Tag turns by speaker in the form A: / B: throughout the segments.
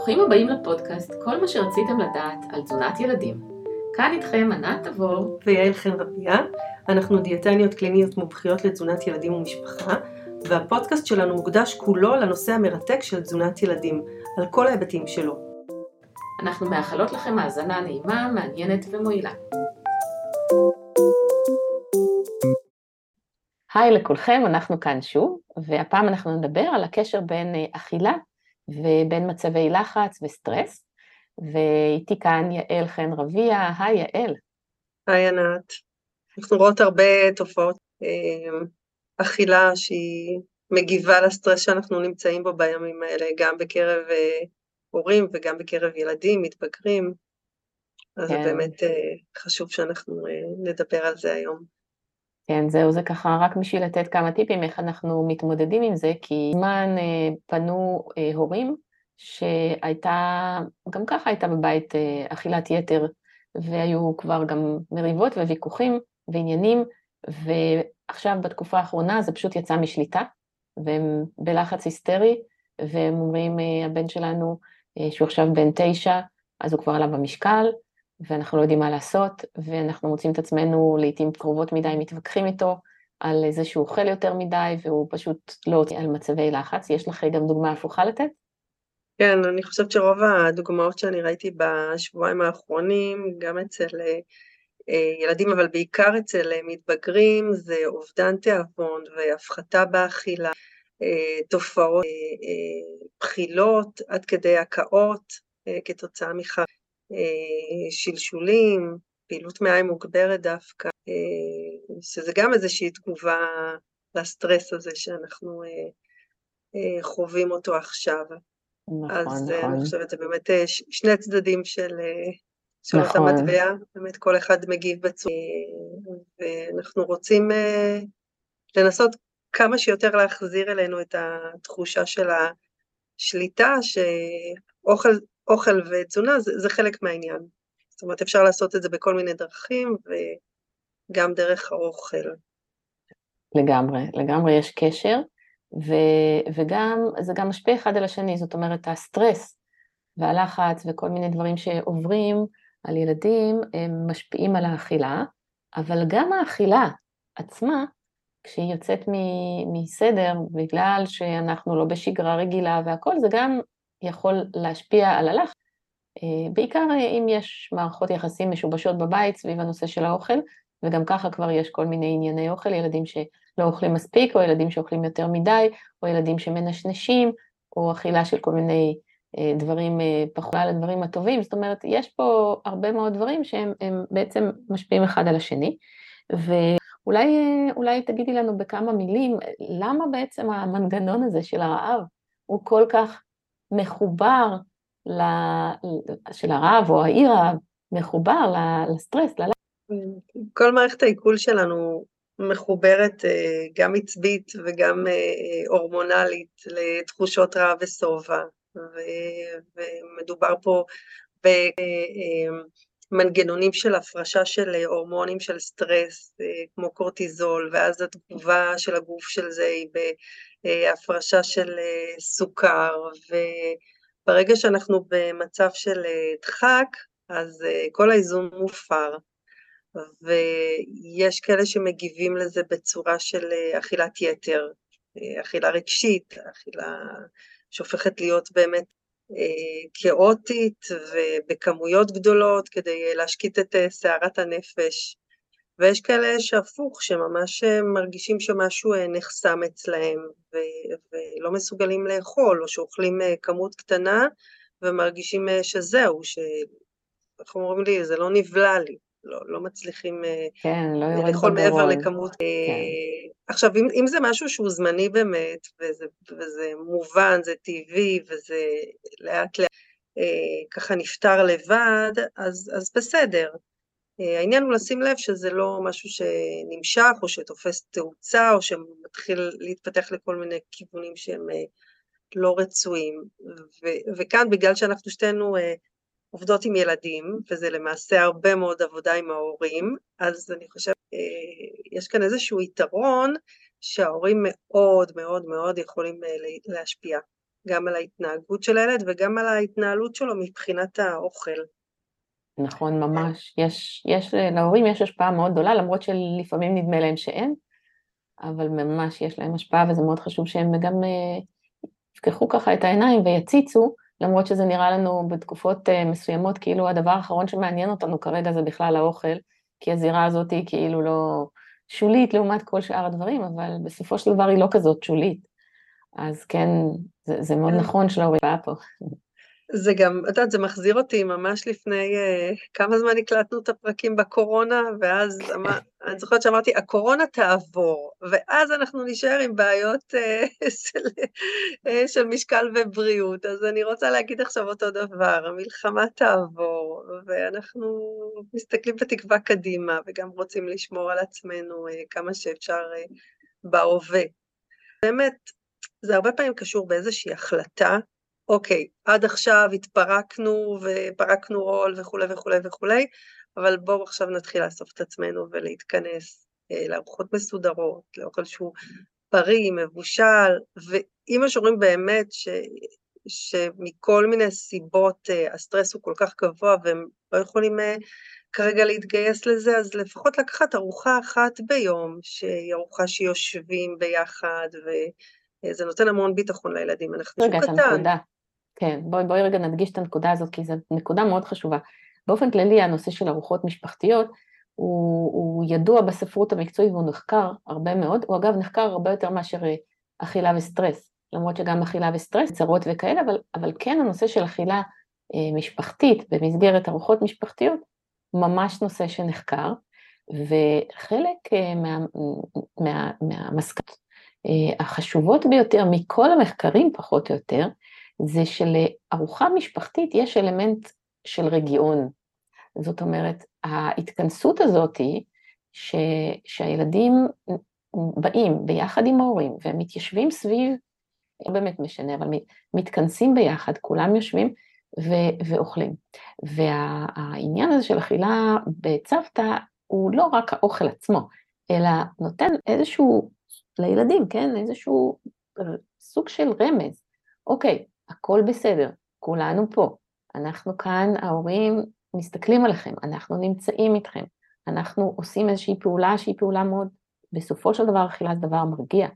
A: ברוכים הבאים לפודקאסט כל מה שרציתם לדעת על תזונת ילדים. כאן איתכם ענת תבור
B: ויעל חן רביה, אנחנו דיאטניות קליניות מומחיות לתזונת ילדים ומשפחה, והפודקאסט שלנו מוקדש כולו לנושא המרתק של תזונת ילדים, על כל ההיבטים שלו.
A: אנחנו מאחלות לכם האזנה נעימה, מעניינת ומועילה. היי לכולכם, אנחנו כאן שוב, והפעם אנחנו נדבר על הקשר בין אה, אכילה ובין מצבי לחץ וסטרס, ואיתי כאן יעל חן רביה, היי יעל.
B: היי ענת. אנחנו רואות הרבה תופעות אה, אכילה שהיא מגיבה לסטרס שאנחנו נמצאים בו בימים האלה, גם בקרב אה, הורים וגם בקרב ילדים, מתבגרים, אז כן. באמת חשוב שאנחנו נדבר על זה היום.
A: כן, זהו, זה ככה רק בשביל לתת כמה טיפים איך אנחנו מתמודדים עם זה, כי זמן אה, פנו אה, הורים שהייתה, גם ככה הייתה בבית אה, אכילת יתר, והיו כבר גם מריבות וויכוחים ועניינים, ועכשיו בתקופה האחרונה זה פשוט יצא משליטה, והם בלחץ היסטרי, והם אומרים, הבן שלנו, שהוא עכשיו בן תשע, אז הוא כבר עלה במשקל, ואנחנו לא יודעים מה לעשות, ואנחנו מוצאים את עצמנו לעיתים קרובות מדי מתווכחים איתו על זה שהוא אוכל יותר מדי, והוא פשוט לא הוציא על מצבי לחץ. יש לך גם דוגמה הפוכה לתת?
B: כן, אני חושבת שרוב הדוגמאות שאני ראיתי בשבועיים האחרונים, גם אצל אה, ילדים, אבל בעיקר אצל מתבגרים, זה אובדן תיאבון והפחתה באכילה, אה, תופעות, אה, בחילות עד כדי הקאות כתוצאה מכך. אה, שלשולים, פעילות מעיים מוגברת דווקא, אה, שזה גם איזושהי תגובה לסטרס הזה שאנחנו אה, חווים אותו עכשיו. נכון, אז נכון. אני חושבת, זה באמת שני צדדים של, של נכון. אותה מטבע, באמת כל אחד מגיב בצורה, ואנחנו רוצים לנסות כמה שיותר להחזיר אלינו את התחושה של השליטה, שאוכל אוכל ותזונה זה, זה חלק מהעניין. זאת אומרת, אפשר לעשות את זה בכל מיני דרכים וגם דרך האוכל.
A: לגמרי, לגמרי יש קשר, ו, וגם, זה גם משפיע אחד על השני, זאת אומרת, הסטרס והלחץ וכל מיני דברים שעוברים על ילדים, הם משפיעים על האכילה, אבל גם האכילה עצמה, כשהיא יוצאת מסדר, בגלל שאנחנו לא בשגרה רגילה והכל, זה גם יכול להשפיע על הלחץ, אה, בעיקר אה, אם יש מערכות יחסים משובשות בבית סביב הנושא של האוכל, וגם ככה כבר יש כל מיני ענייני אוכל, ילדים שלא אוכלים מספיק, או ילדים שאוכלים יותר מדי, או ילדים שמנשנשים, או אכילה של כל מיני אה, דברים פחות על הדברים הטובים, זאת אומרת, יש פה הרבה מאוד דברים שהם בעצם משפיעים אחד על השני, ואולי תגידי לנו בכמה מילים, למה בעצם המנגנון הזה של הרעב הוא כל כך מחובר ל... של הרב או העיר מחובר לסטרס, ללחץ.
B: כל מערכת העיכול שלנו מחוברת אה, גם עצבית וגם אה, הורמונלית לתחושות רעב ושובע, ומדובר פה אה, של הפרשה של הורמונים של סטרס, כמו קורטיזול, ואז התגובה של הגוף של זה היא בהפרשה של סוכר, וברגע שאנחנו במצב של דחק, אז כל האיזון מופר, ויש כאלה שמגיבים לזה בצורה של אכילת יתר, אכילה רגשית, אכילה שהופכת להיות באמת כאוטית ובכמויות גדולות כדי להשקיט את סערת הנפש ויש כאלה שהפוך, שממש אה, מרגישים שמשהו אה, נחסם אצלהם ו- ולא מסוגלים לאכול, או שאוכלים אה, כמות קטנה ומרגישים שזהו, ש... איך אומרים לי, זה לא נבלע לי, לא, לא מצליחים
A: כן, לא
B: לאכול מעבר לכמות. כן. עכשיו, אם, אם זה משהו שהוא זמני באמת, וזה, וזה מובן, זה טבעי, וזה לאט לאט ככה נפתר לבד, אז, אז בסדר. אה, העניין הוא לשים לב שזה לא משהו שנמשך או שתופס תאוצה או שמתחיל להתפתח לכל מיני כיוונים שהם אה, לא רצויים. ו- וכאן בגלל שאנחנו שתינו אה, עובדות עם ילדים, וזה למעשה הרבה מאוד עבודה עם ההורים, אז אני חושבת יש כאן איזשהו יתרון שההורים מאוד מאוד מאוד יכולים להשפיע. גם על ההתנהגות של הילד וגם על ההתנהלות שלו מבחינת האוכל.
A: נכון, ממש. יש, יש, להורים יש השפעה מאוד גדולה, למרות שלפעמים נדמה להם שאין, אבל ממש יש להם השפעה, וזה מאוד חשוב שהם גם אה, יפקחו ככה את העיניים ויציצו, למרות שזה נראה לנו בתקופות אה, מסוימות כאילו הדבר האחרון שמעניין אותנו כרגע זה בכלל האוכל, כי הזירה הזאת היא כאילו לא שולית לעומת כל שאר הדברים, אבל בסופו של דבר היא לא כזאת שולית. אז כן, זה, זה מאוד. נכון שלא באה פה.
B: זה גם, את יודעת, זה מחזיר אותי ממש לפני uh, כמה זמן הקלטנו את הפרקים בקורונה, ואז אמר, אני זוכרת שאמרתי, הקורונה תעבור, ואז אנחנו נישאר עם בעיות uh, של, uh, של משקל ובריאות. אז אני רוצה להגיד עכשיו אותו דבר, המלחמה תעבור, ואנחנו מסתכלים בתקווה קדימה, וגם רוצים לשמור על עצמנו uh, כמה שאפשר uh, בהווה. באמת, זה הרבה פעמים קשור באיזושהי החלטה אוקיי, עד עכשיו התפרקנו ופרקנו עול וכולי וכולי וכולי, אבל בואו עכשיו נתחיל לאסוף את עצמנו ולהתכנס אה, לארוחות מסודרות, לאוכל שהוא בריא, מבושל, ואם יש הורים באמת ש, שמכל מיני סיבות אה, הסטרס הוא כל כך גבוה והם לא יכולים אה, כרגע להתגייס לזה, אז לפחות לקחת ארוחה אחת ביום, שהיא ארוחה שיושבים ביחד, וזה נותן המון ביטחון לילדים. אנחנו
A: רגע, את הנקודה. כן, בואי, בואי רגע נדגיש את הנקודה הזאת, כי זו נקודה מאוד חשובה. באופן כללי, הנושא של ארוחות משפחתיות הוא, הוא ידוע בספרות המקצועית והוא נחקר הרבה מאוד, הוא אגב נחקר הרבה יותר מאשר אה, אכילה וסטרס, למרות שגם אכילה וסטרס, צרות וכאלה, אבל, אבל כן הנושא של אכילה אה, משפחתית במסגרת ארוחות משפחתיות, ממש נושא שנחקר, וחלק אה, מה, מה, מהמסקנות אה, החשובות ביותר מכל המחקרים פחות או יותר, זה שלארוחה משפחתית יש אלמנט של רגיעון. זאת אומרת, ההתכנסות הזאת היא ש, שהילדים באים ביחד עם ההורים והם מתיישבים סביב, לא באמת משנה, אבל מתכנסים ביחד, כולם יושבים ו, ואוכלים. והעניין הזה של אכילה בצוותא הוא לא רק האוכל עצמו, אלא נותן איזשהו, לילדים, כן, איזשהו סוג של רמז. אוקיי, הכל בסדר, כולנו פה, אנחנו כאן, ההורים מסתכלים עליכם, אנחנו נמצאים איתכם, אנחנו עושים איזושהי פעולה שהיא פעולה מאוד, בסופו של דבר אכילה זה דבר מרגיע,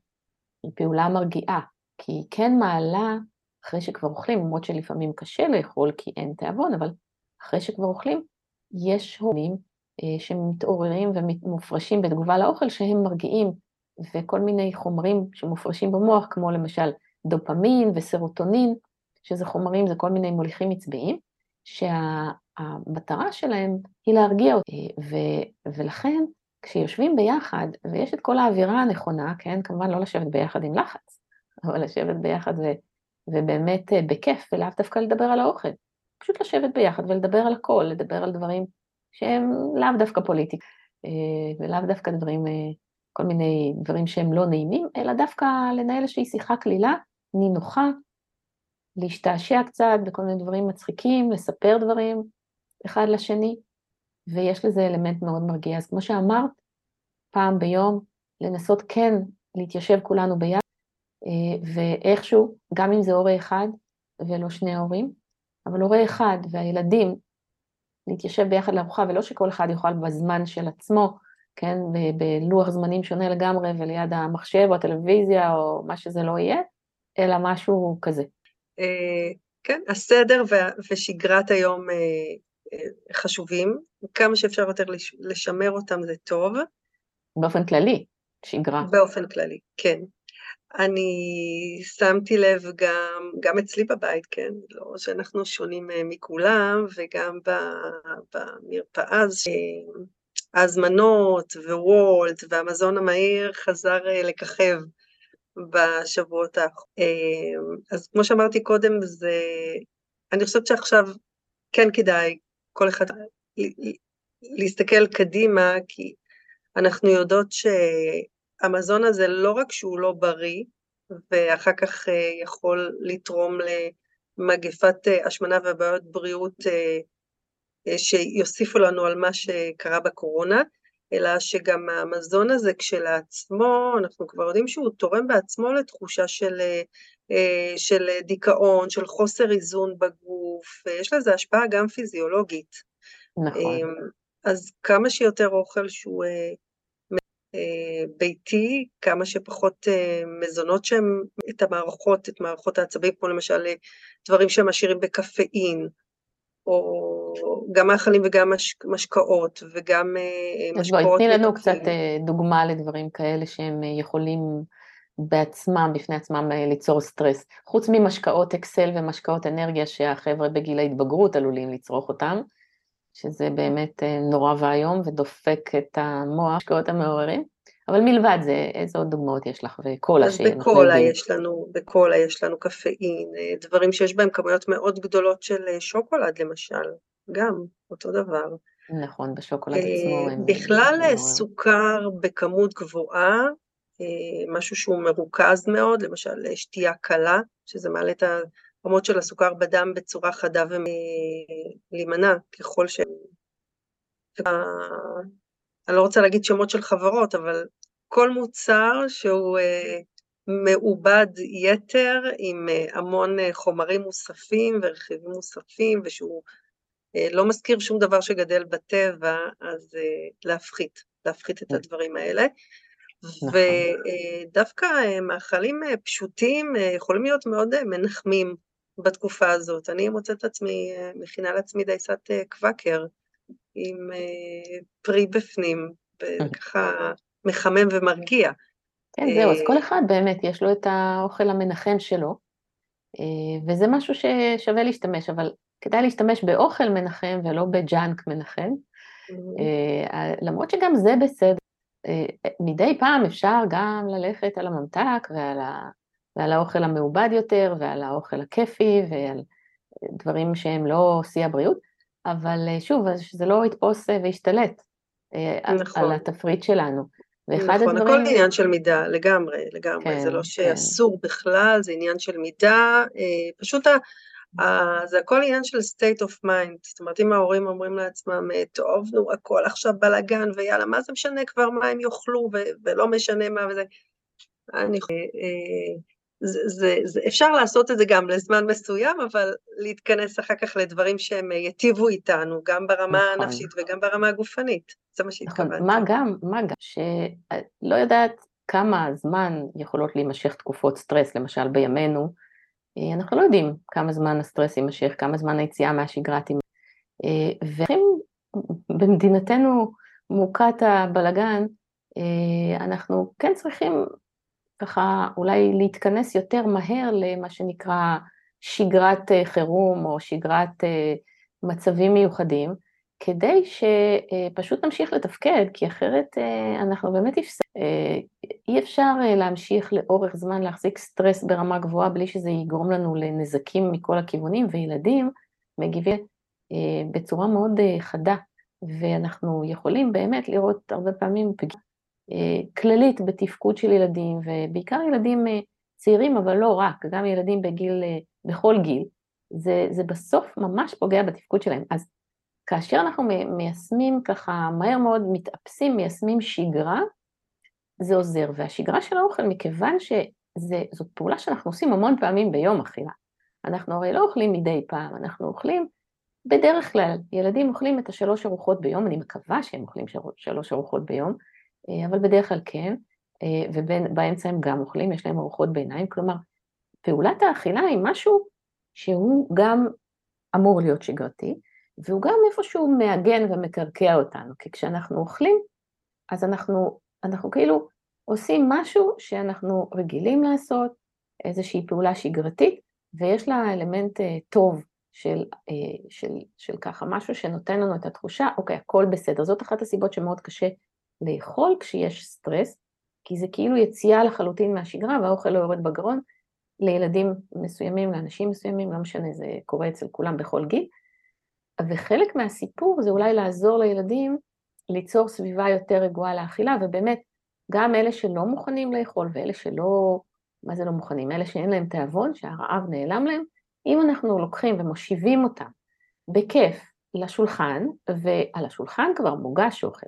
A: היא פעולה מרגיעה, כי היא כן מעלה, אחרי שכבר אוכלים, למרות שלפעמים קשה לאכול כי אין תיאבון, אבל אחרי שכבר אוכלים, יש הורים אה, שמתעוררים ומופרשים בתגובה לאוכל שהם מרגיעים, וכל מיני חומרים שמופרשים במוח, כמו למשל דופמין וסרוטונין, שזה חומרים, זה כל מיני מוליכים עצביים, שהמטרה שלהם היא להרגיע אותי, ו, ולכן כשיושבים ביחד, ויש את כל האווירה הנכונה, כן, כמובן לא לשבת ביחד עם לחץ, אבל לשבת ביחד ו, ובאמת אה, בכיף, ולאו דווקא לדבר על האוכל, פשוט לשבת ביחד ולדבר על הכל, לדבר על דברים שהם לאו דווקא פוליטיקה, אה, ולאו דווקא דברים, אה, כל מיני דברים שהם לא נעימים, אלא דווקא לנהל איזושהי שיחה קלילה, נינוחה, להשתעשע קצת בכל מיני דברים מצחיקים, לספר דברים אחד לשני, ויש לזה אלמנט מאוד מרגיע. אז כמו שאמרת, פעם ביום, לנסות כן להתיישב כולנו ביחד, אה, ואיכשהו, גם אם זה הורה אחד ולא שני הורים, אבל הורה אחד והילדים, להתיישב ביחד לארוחה, ולא שכל אחד יאכל בזמן של עצמו, כן, בלוח זמנים שונה לגמרי וליד המחשב או הטלוויזיה או מה שזה לא יהיה, אלא משהו כזה.
B: אה, כן, הסדר ושגרת היום אה, אה, חשובים, כמה שאפשר יותר לשמר אותם זה טוב.
A: באופן כללי, שגרה.
B: באופן כללי, כן. אני שמתי לב גם, גם אצלי בבית, כן, לא שאנחנו שונים מכולם, וגם במרפאה, ההזמנות ווולט והמזון המהיר חזר לככב. בשבועות האחרונים. אז כמו שאמרתי קודם, זה... אני חושבת שעכשיו כן כדאי כל אחד להסתכל קדימה, כי אנחנו יודעות שהמזון הזה לא רק שהוא לא בריא, ואחר כך אה, יכול לתרום למגפת אה, השמנה ובעיות בריאות אה, שיוסיפו לנו על מה שקרה בקורונה, אלא שגם המזון הזה כשלעצמו, אנחנו כבר יודעים שהוא תורם בעצמו לתחושה של, אה, של דיכאון, של חוסר איזון בגוף, יש לזה השפעה גם פיזיולוגית.
A: נכון.
B: אז כמה שיותר אוכל שהוא אה, ביתי, כמה שפחות אה, מזונות שהם את המערכות, את מערכות העצבים, כמו למשל אה, דברים שהם עשירים בקפאין, או גם מאכלים וגם מש, משקאות, וגם משקאות...
A: אז בואי, תני לנו קצת דוגמה לדברים כאלה שהם יכולים בעצמם, בפני עצמם, ליצור סטרס. חוץ ממשקאות אקסל ומשקאות אנרגיה שהחבר'ה בגיל ההתבגרות עלולים לצרוך אותם, שזה באמת אה, נורא ואיום ודופק את המוח, השקעות המעוררים. אבל מלבד זה, איזה עוד דוגמאות יש לך? וקולה
B: אז בקולה יש לנו, בקולה יש לנו קפאין, אה, דברים שיש בהם כמויות מאוד גדולות של אה, שוקולד למשל, גם אותו דבר.
A: נכון, בשוקולד עצמו.
B: בכלל סוכר בכמות גבוהה, משהו שהוא מרוכז מאוד, למשל שתייה קלה, שזה מעלה את רמות של הסוכר בדם בצורה חדה ולהימנע ככל ש... אני לא רוצה להגיד שמות של חברות, אבל כל מוצר שהוא אה, מעובד יתר עם אה, המון אה, חומרים מוספים ורכיבים מוספים, ושהוא לא מזכיר שום דבר שגדל בטבע, אז להפחית, להפחית את הדברים האלה. נכון. ודווקא מאכלים פשוטים יכולים להיות מאוד מנחמים בתקופה הזאת. אני מוצאת את עצמי אה, מכינה לעצמי דייסת אה, קוואקר עם אה, פרי בפנים, וככה מחמם ומרגיע.
A: כן, זהו, אז כל אחד באמת יש לו את האוכל המנחם שלו, וזה משהו ששווה להשתמש, אבל כדאי להשתמש באוכל מנחם ולא בג'אנק מנחם, למרות שגם זה בסדר. מדי פעם אפשר גם ללכת על הממתק ועל ה... ועל האוכל המעובד יותר, ועל האוכל הכיפי, ועל דברים שהם לא שיא הבריאות, אבל אה, שוב, שזה לא יתפוס אה, וישתלט אה, נכון. על התפריט שלנו.
B: ואחד נכון, הדברים... הכל עניין של מידה, לגמרי, לגמרי, כן, זה לא כן. שאסור כן. בכלל, זה עניין של מידה, פשוט ה... זה הכל עניין של state of mind, זאת אומרת, אם ההורים אומרים לעצמם, טוב, נו, הכל עכשיו בלאגן, ויאללה, מה זה משנה כבר מה הם יאכלו, ולא משנה מה וזה, אני חושבת, זה, זה, זה, אפשר לעשות את זה גם לזמן מסוים, אבל להתכנס אחר כך לדברים שהם ייטיבו איתנו, גם ברמה נכון. הנפשית וגם ברמה הגופנית. זה מה שהתכוונתי.
A: נכון, מה גם, מה גם, שלא יודעת כמה זמן יכולות להימשך תקופות סטרס, למשל בימינו, אה, אנחנו לא יודעים כמה זמן הסטרס יימשך, כמה זמן היציאה מהשגרה תימשך. אה, ובמדינתנו מוכת הבלגן, אה, אנחנו כן צריכים ככה אולי להתכנס יותר מהר למה שנקרא שגרת אה, חירום או שגרת אה, מצבים מיוחדים, כדי שפשוט נמשיך לתפקד, כי אחרת אה, אנחנו באמת הפסק. אי אפשר להמשיך לאורך זמן להחזיק סטרס ברמה גבוהה בלי שזה יגרום לנו לנזקים מכל הכיוונים, וילדים מגיבים בצורה מאוד חדה, ואנחנו יכולים באמת לראות הרבה פעמים פגיעה אה, כללית בתפקוד של ילדים, ובעיקר ילדים אה, צעירים, אבל לא רק, גם ילדים בגיל, אה, בכל גיל, זה, זה בסוף ממש פוגע בתפקוד שלהם. אז כאשר אנחנו מיישמים ככה, מהר מאוד מתאפסים, מיישמים שגרה, זה עוזר. והשגרה של האוכל, מכיוון שזאת פעולה שאנחנו עושים המון פעמים ביום אכילה. אנחנו הרי לא אוכלים מדי פעם, אנחנו אוכלים בדרך כלל, ילדים אוכלים את השלוש ארוחות ביום, אני מקווה שהם אוכלים שלוש ארוחות ביום, אה, אבל בדרך כלל כן, אה, ובאמצע הם גם אוכלים, יש להם ארוחות ביניים, כלומר, פעולת האכילה היא משהו שהוא גם אמור להיות שגרתי, והוא גם איפשהו מעגן ומקרקע אותנו, כי כשאנחנו אוכלים, אז אנחנו, אנחנו כאילו עושים משהו שאנחנו רגילים לעשות, איזושהי פעולה שגרתית, ויש לה אלמנט uh, טוב של, של, של ככה, משהו שנותן לנו את התחושה, אוקיי, הכל בסדר. זאת אחת הסיבות שמאוד קשה לאכול כשיש סטרס, כי זה כאילו יציאה לחלוטין מהשגרה והאוכל לא יורד בגרון לילדים מסוימים, לאנשים מסוימים, לא משנה, זה קורה אצל כולם בכל גיל. וחלק מהסיפור זה אולי לעזור לילדים ליצור סביבה יותר רגועה לאכילה, ובאמת, גם אלה שלא מוכנים לאכול ואלה שלא, מה זה לא מוכנים? אלה שאין להם תיאבון, שהרעב נעלם להם, אם אנחנו לוקחים ומושיבים אותם בכיף לשולחן, ועל השולחן כבר מוגש אוכל,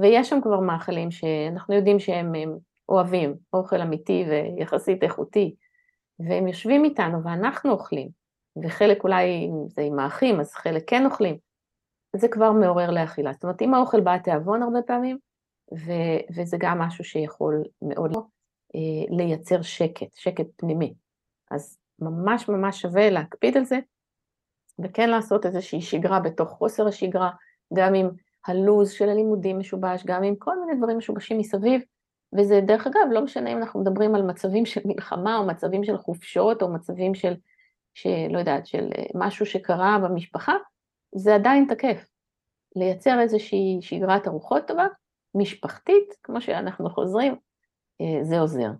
A: ויש שם כבר מאכלים שאנחנו יודעים שהם אוהבים, אוכל אמיתי ויחסית איכותי, והם יושבים איתנו ואנחנו אוכלים, וחלק אולי, אם זה עם האחים, אז חלק כן אוכלים, זה כבר מעורר לאכילה. זאת אומרת, אם האוכל בא תיאבון הרבה פעמים, ו- וזה גם משהו שיכול מאוד אה, לייצר שקט, שקט פנימי. אז ממש ממש שווה להקפיד על זה, וכן לעשות איזושהי שגרה בתוך חוסר השגרה, גם עם הלו"ז של הלימודים משובש, גם עם כל מיני דברים משובשים מסביב, וזה דרך אגב, לא משנה אם אנחנו מדברים על מצבים של מלחמה, או מצבים של חופשות, או מצבים של, שלא יודעת, של אה, משהו שקרה במשפחה, זה עדיין תקף. לייצר איזושהי שגרת ארוחות טובה, משפחתית, כמו שאנחנו חוזרים, אה, זה עוזר.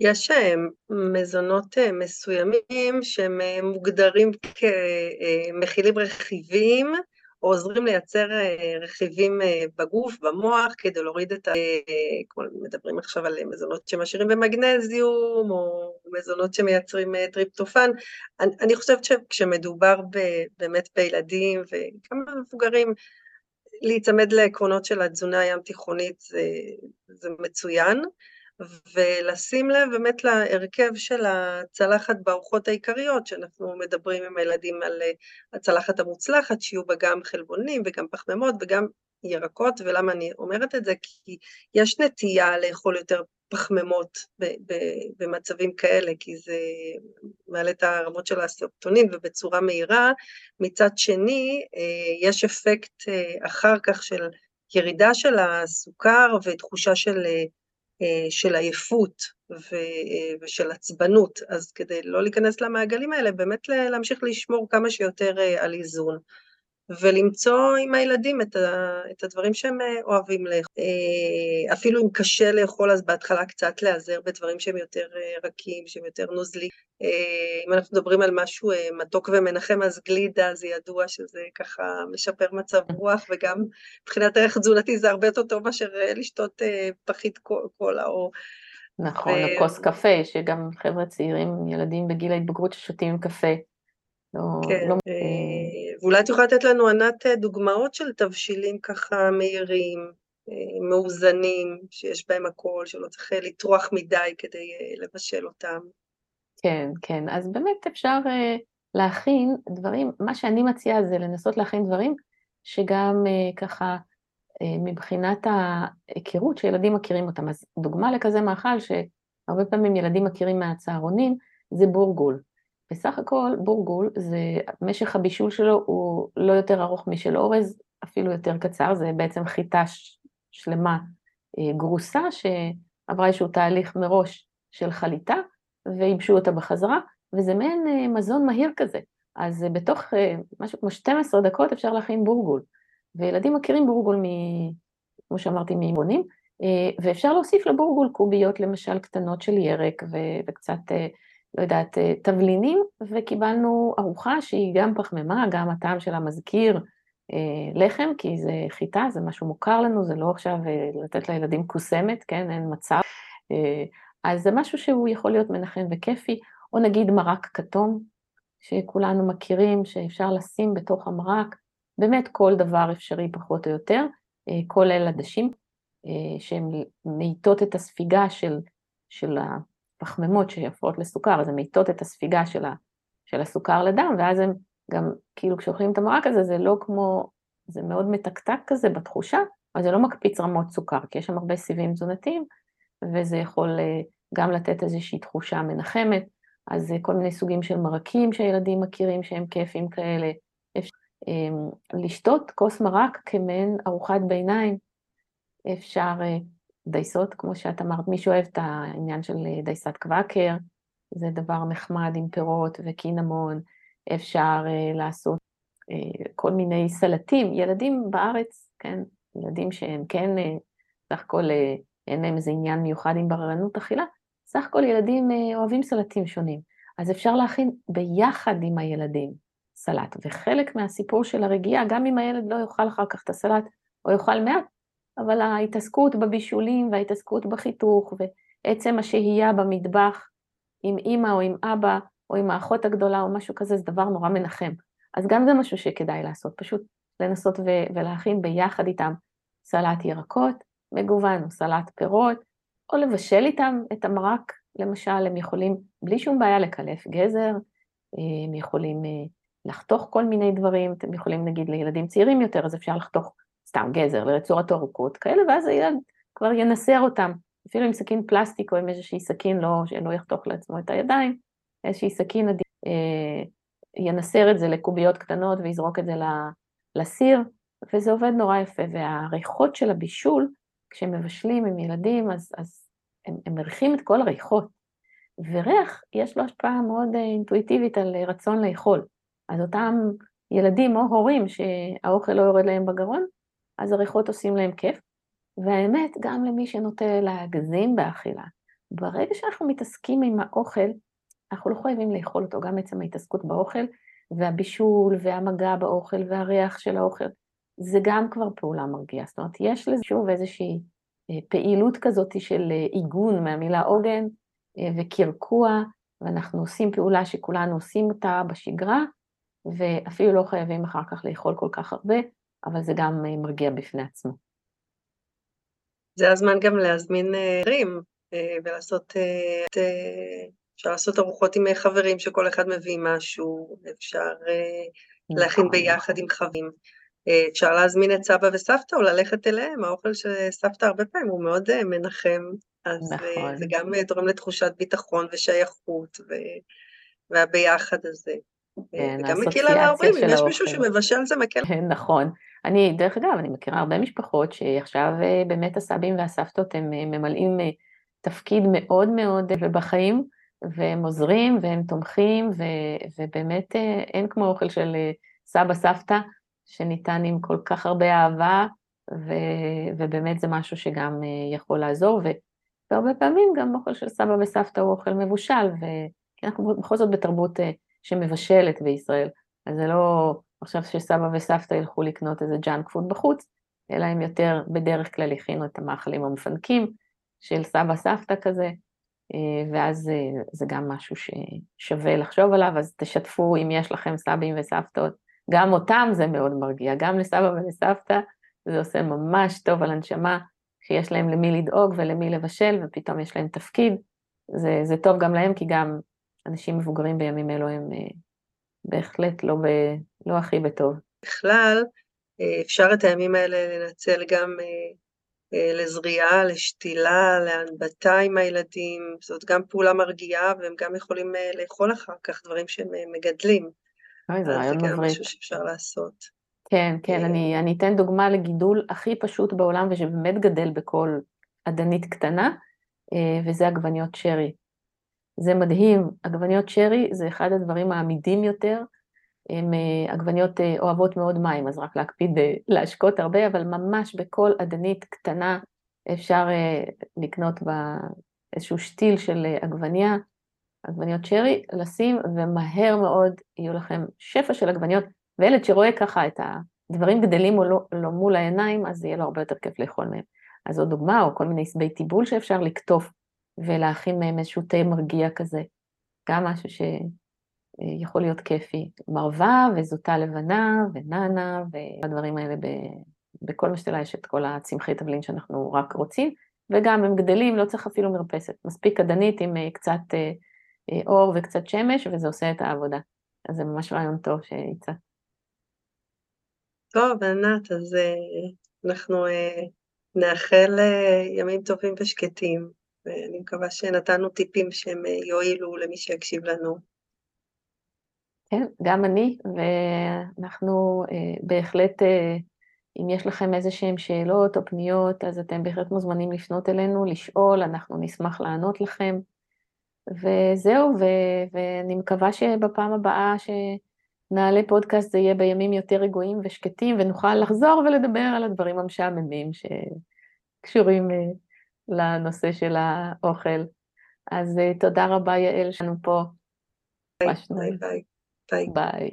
B: יש אה, מזונות מסוימים שהם מוגדרים כמכילים רכיבים, או עוזרים לייצר אה, רכיבים אה, בגוף, במוח, כדי להוריד את ה... אה, כמו מדברים עכשיו על מזונות שעשירים במגנזיום, או מזונות שמייצרים טריפטופן. אני, אני חושבת שכשמדובר ב, באמת בילדים וגם במבוגרים, להיצמד לעקרונות של התזונה הים תיכונית זה, זה מצוין. ולשים לב באמת להרכב של הצלחת בארוחות העיקריות, שאנחנו מדברים עם הילדים על אה, הצלחת המוצלחת, שיהיו בה גם חלבונים וגם פחמימות וגם ירקות, ולמה אני אומרת את זה? כי יש נטייה לאכול יותר פחמימות במצבים כאלה, כי זה מעלה את הרמות של הסרטונין ובצורה מהירה. מצד שני, אה, יש אפקט אה, אחר כך של ירידה של הסוכר ותחושה של של עייפות אה, ושל עצבנות, אז כדי לא להיכנס למעגלים האלה, באמת להמשיך לשמור כמה שיותר אה, על איזון. ולמצוא עם הילדים את, ה, את הדברים שהם אה, אוהבים לאכול. אה, אפילו אם קשה לאכול, אז בהתחלה קצת להיעזר בדברים שהם יותר אה, רכים, שהם יותר נוזלי. אם אנחנו מדברים על משהו מתוק ומנחם, אז גלידה זה ידוע שזה ככה משפר מצב רוח, וגם מבחינת ערך תזונתי זה הרבה יותר טוב מאשר לשתות פחית קולה או...
A: נכון, ו... או כוס קפה, שגם חבר'ה צעירים, ילדים בגיל ההתבגרות ששותים קפה.
B: לא, כן, לא... אה, ואולי את יכולה לתת לנו, ענת, אה, דוגמאות של תבשילים ככה מהירים, אה, מאוזנים, שיש בהם הכל, שלא צריך לטרוח מדי כדי לבשל אותם.
A: כן, כן, אז באמת אפשר להכין דברים, מה שאני מציעה זה לנסות להכין דברים שגם ככה מבחינת ההיכרות שילדים מכירים אותם. אז דוגמה לכזה מאכל שהרבה פעמים ילדים מכירים מהצהרונים, זה בורגול. בסך הכל בורגול, זה, משך הבישול שלו הוא לא יותר ארוך משל אורז, אפילו יותר קצר, זה בעצם חיטה שלמה אה, גרוסה שעברה איזשהו תהליך מראש של חליטה, וייבשו אותה בחזרה, וזה מעין אה, מזון מהיר כזה. אז בתוך אה, משהו כמו 12 דקות אפשר להכין בורגול. וילדים מכירים בורגול, מ, כמו שאמרתי, מאימונים, ואפשר להוסיף לבורגול קוביות למשל קטנות של ירק וקצת לא יודעת, אה, תבלינים, וקיבלנו ארוחה שהיא גם פחמימה, גם הטעם שלה מזכיר אה, לחם, כי זה חיטה, זה משהו מוכר לנו, זה לא עכשיו אה, לתת לילדים קוסמת, כן, אין מצב. אז זה משהו שהוא יכול להיות מנחם וכיפי, או נגיד מרק כתום, שכולנו מכירים, שאפשר לשים בתוך המרק, באמת כל דבר אפשרי פחות או יותר, כולל עדשים, שהן מאיטות את הספיגה של, של פחמימות שיפות לסוכר, אז הן מאיטות את הספיגה של, ה, של הסוכר לדם, ואז הם גם, כאילו כשאוכלים את המרק הזה, זה לא כמו, זה מאוד מתקתק כזה בתחושה, אבל זה לא מקפיץ רמות סוכר, כי יש שם הרבה סיבים תזונתיים, וזה יכול אה, גם לתת איזושהי תחושה מנחמת, אז אה, כל מיני סוגים של מרקים שהילדים מכירים שהם כיפים כאלה. אפשר אמ, לשתות כוס מרק כמעין ארוחת ביניים, אפשר אה, דייסות, כמו שאת אמרת, מי שאוהב את העניין של דייסת קוואקר, זה דבר נחמד עם פירות וקינמון, אפשר uh, לעשות uh, כל מיני סלטים. ילדים בארץ, כן, ילדים שהם כן, uh, סך הכל uh, אין להם איזה עניין מיוחד עם בררנות אכילה, סך הכל ילדים uh, אוהבים סלטים שונים. אז אפשר להכין ביחד עם הילדים סלט, וחלק מהסיפור של הרגיעה, גם אם הילד לא יאכל אחר כך את הסלט, או יאכל מעט, אבל ההתעסקות בבישולים וההתעסקות בחיתוך ועצם השהייה במטבח עם אימא או עם אבא או עם האחות הגדולה או משהו כזה, זה דבר נורא מנחם. אז גם זה משהו שכדאי לעשות, פשוט לנסות ו- ולהכין ביחד איתם סלט ירקות מגוון או סלט פירות, או לבשל איתם את המרק, למשל, הם יכולים בלי שום בעיה לקלף גזר, הם יכולים לחתוך כל מיני דברים, אתם יכולים נגיד לילדים צעירים יותר, אז אפשר לחתוך סתם גזר לרצועות ארוכות כאלה, ואז הילד כבר ינסר אותם, אפילו עם סכין פלסטיק או עם איזושהי סכין, לא, שלא יחתוך לעצמו את הידיים, איזושהי סכין עדיף, אה, ינסר את זה לקוביות קטנות ויזרוק את זה לסיר, וזה עובד נורא יפה. והריחות של הבישול, כשמבשלים עם ילדים, אז, אז הם, הם מריחים את כל הריחות. וריח, יש לו השפעה מאוד אה, אינטואיטיבית על רצון לאכול. אז אותם ילדים או הורים שהאוכל לא יורד להם בגרון, אז הריחות עושים להם כיף. והאמת, גם למי שנוטה להגזים באכילה, ברגע שאנחנו מתעסקים עם האוכל, אנחנו לא חייבים לאכול אותו, גם עצם ההתעסקות באוכל, והבישול, והמגע באוכל, והריח של האוכל, זה גם כבר פעולה מרגיעה. זאת אומרת, יש לזה שוב איזושהי אה, פעילות כזאת של אה, עיגון מהמילה עוגן אה, וקרקוע, ואנחנו עושים פעולה שכולנו עושים אותה בשגרה, ואפילו לא חייבים אחר כך לאכול כל כך הרבה, אבל זה גם מרגיע בפני עצמו.
B: זה הזמן גם להזמין ערים ולעשות, אפשר לעשות ארוחות עם חברים שכל אחד מביא משהו, אפשר להכין. ביחד עם חברים. אפשר להזמין את סבא וסבתא או ללכת אליהם, האוכל של סבתא הרבה פעמים הוא מאוד אה, מנחם, אז אה, נכון. זה גם אה, תורם לתחושת ביטחון ושייכות והביחד הזה. כן, וגם מקל על ההורים, אם יש מישהו שמבשל זה מקל.
A: כן, נכון. אני, דרך אגב, אני מכירה הרבה משפחות שעכשיו באמת הסבים והסבתות הם ממלאים תפקיד מאוד מאוד בחיים, והם עוזרים והם תומכים, ו, ובאמת אין כמו אוכל של סבא סבתא, שניתן עם כל כך הרבה אהבה, ו, ובאמת זה משהו שגם אה, יכול לעזור, והרבה פעמים גם אוכל של סבא וסבתא הוא אוכל מבושל, כי אנחנו בכל זאת בתרבות אה, שמבשלת בישראל, אז זה לא עכשיו שסבא וסבתא ילכו לקנות איזה ג'אנק פוד בחוץ, אלא הם יותר בדרך כלל הכינו את המאכלים המפנקים של סבא סבתא כזה, אה, ואז זה גם משהו ששווה לחשוב עליו, אז תשתפו אם יש לכם סבים וסבתות גם אותם זה מאוד מרגיע, גם לסבא ולסבתא זה עושה ממש טוב על הנשמה, שיש להם למי לדאוג ולמי לבשל, ופתאום יש להם תפקיד. זה, זה טוב גם להם, כי גם אנשים מבוגרים בימים אלו הם אה, בהחלט לא, ב, לא הכי בטוב.
B: בכלל, אה, אפשר את הימים האלה לנצל גם אה, לזריעה, לשתילה, להנבטה עם הילדים, זאת גם פעולה מרגיעה, והם גם יכולים לאכול אחר כך דברים שהם מגדלים.
A: אוי, זה רעיון מבריק.
B: זה גם משהו שאפשר לעשות.
A: כן, כן, אה, אני, אני אתן דוגמה לגידול הכי פשוט בעולם ושבאמת גדל בכל אדנית קטנה, אה, וזה עגבניות שרי. זה מדהים, עגבניות שרי זה אחד הדברים העמידים יותר, הן אה, עגבניות אוהבות מאוד מים, אז רק להקפיד להשקות הרבה, אבל ממש בכל אדנית קטנה אפשר לקנות בה איזשהו שתיל של עגבניה, עגבניות שרי, לשים, ומהר מאוד יהיו לכם שפע של עגבניות, וילד שרואה ככה את הדברים גדלים או לא, לא מול העיניים, אז יהיה לו הרבה יותר כיף לאכול מהם. אז זו דוגמה, או כל מיני עשבי טיבול שאפשר לקטוף ולהכין מהם איזשהו תה מרגיע כזה, גם משהו שיכול להיות כיפי. מרווה וזוטה לבנה וננה והדברים האלה ב... בכל משתלה יש את כל הצמחי תבלין שאנחנו רק רוצים, וגם הם גדלים, לא צריך אפילו מרפסת, מספיק עדנית עם אה, קצת אה, אה, אור וקצת שמש, וזה עושה את העבודה. אז זה ממש רעיון טוב שהצעת.
B: טוב, ענת, אז אנחנו נאחל ימים טובים ושקטים, ואני מקווה שנתנו טיפים שהם uh, יועילו למי שיקשיב לנו.
A: כן, גם אני, ואנחנו uh, בהחלט, uh, אם יש לכם איזה שהן שאלות או פניות, אז אתם בהחלט מוזמנים לפנות אלינו, לשאול, אנחנו נשמח לענות לכם. וזהו, ו- ואני מקווה שבפעם הבאה שנעלה פודקאסט זה יהיה בימים יותר רגועים ושקטים, ונוכל לחזור ולדבר על הדברים המשעממים שקשורים אה, לנושא של האוכל. אז אה, תודה רבה, יעל, שלנו פה.
B: ביי, ביי, ביי.
A: ביי.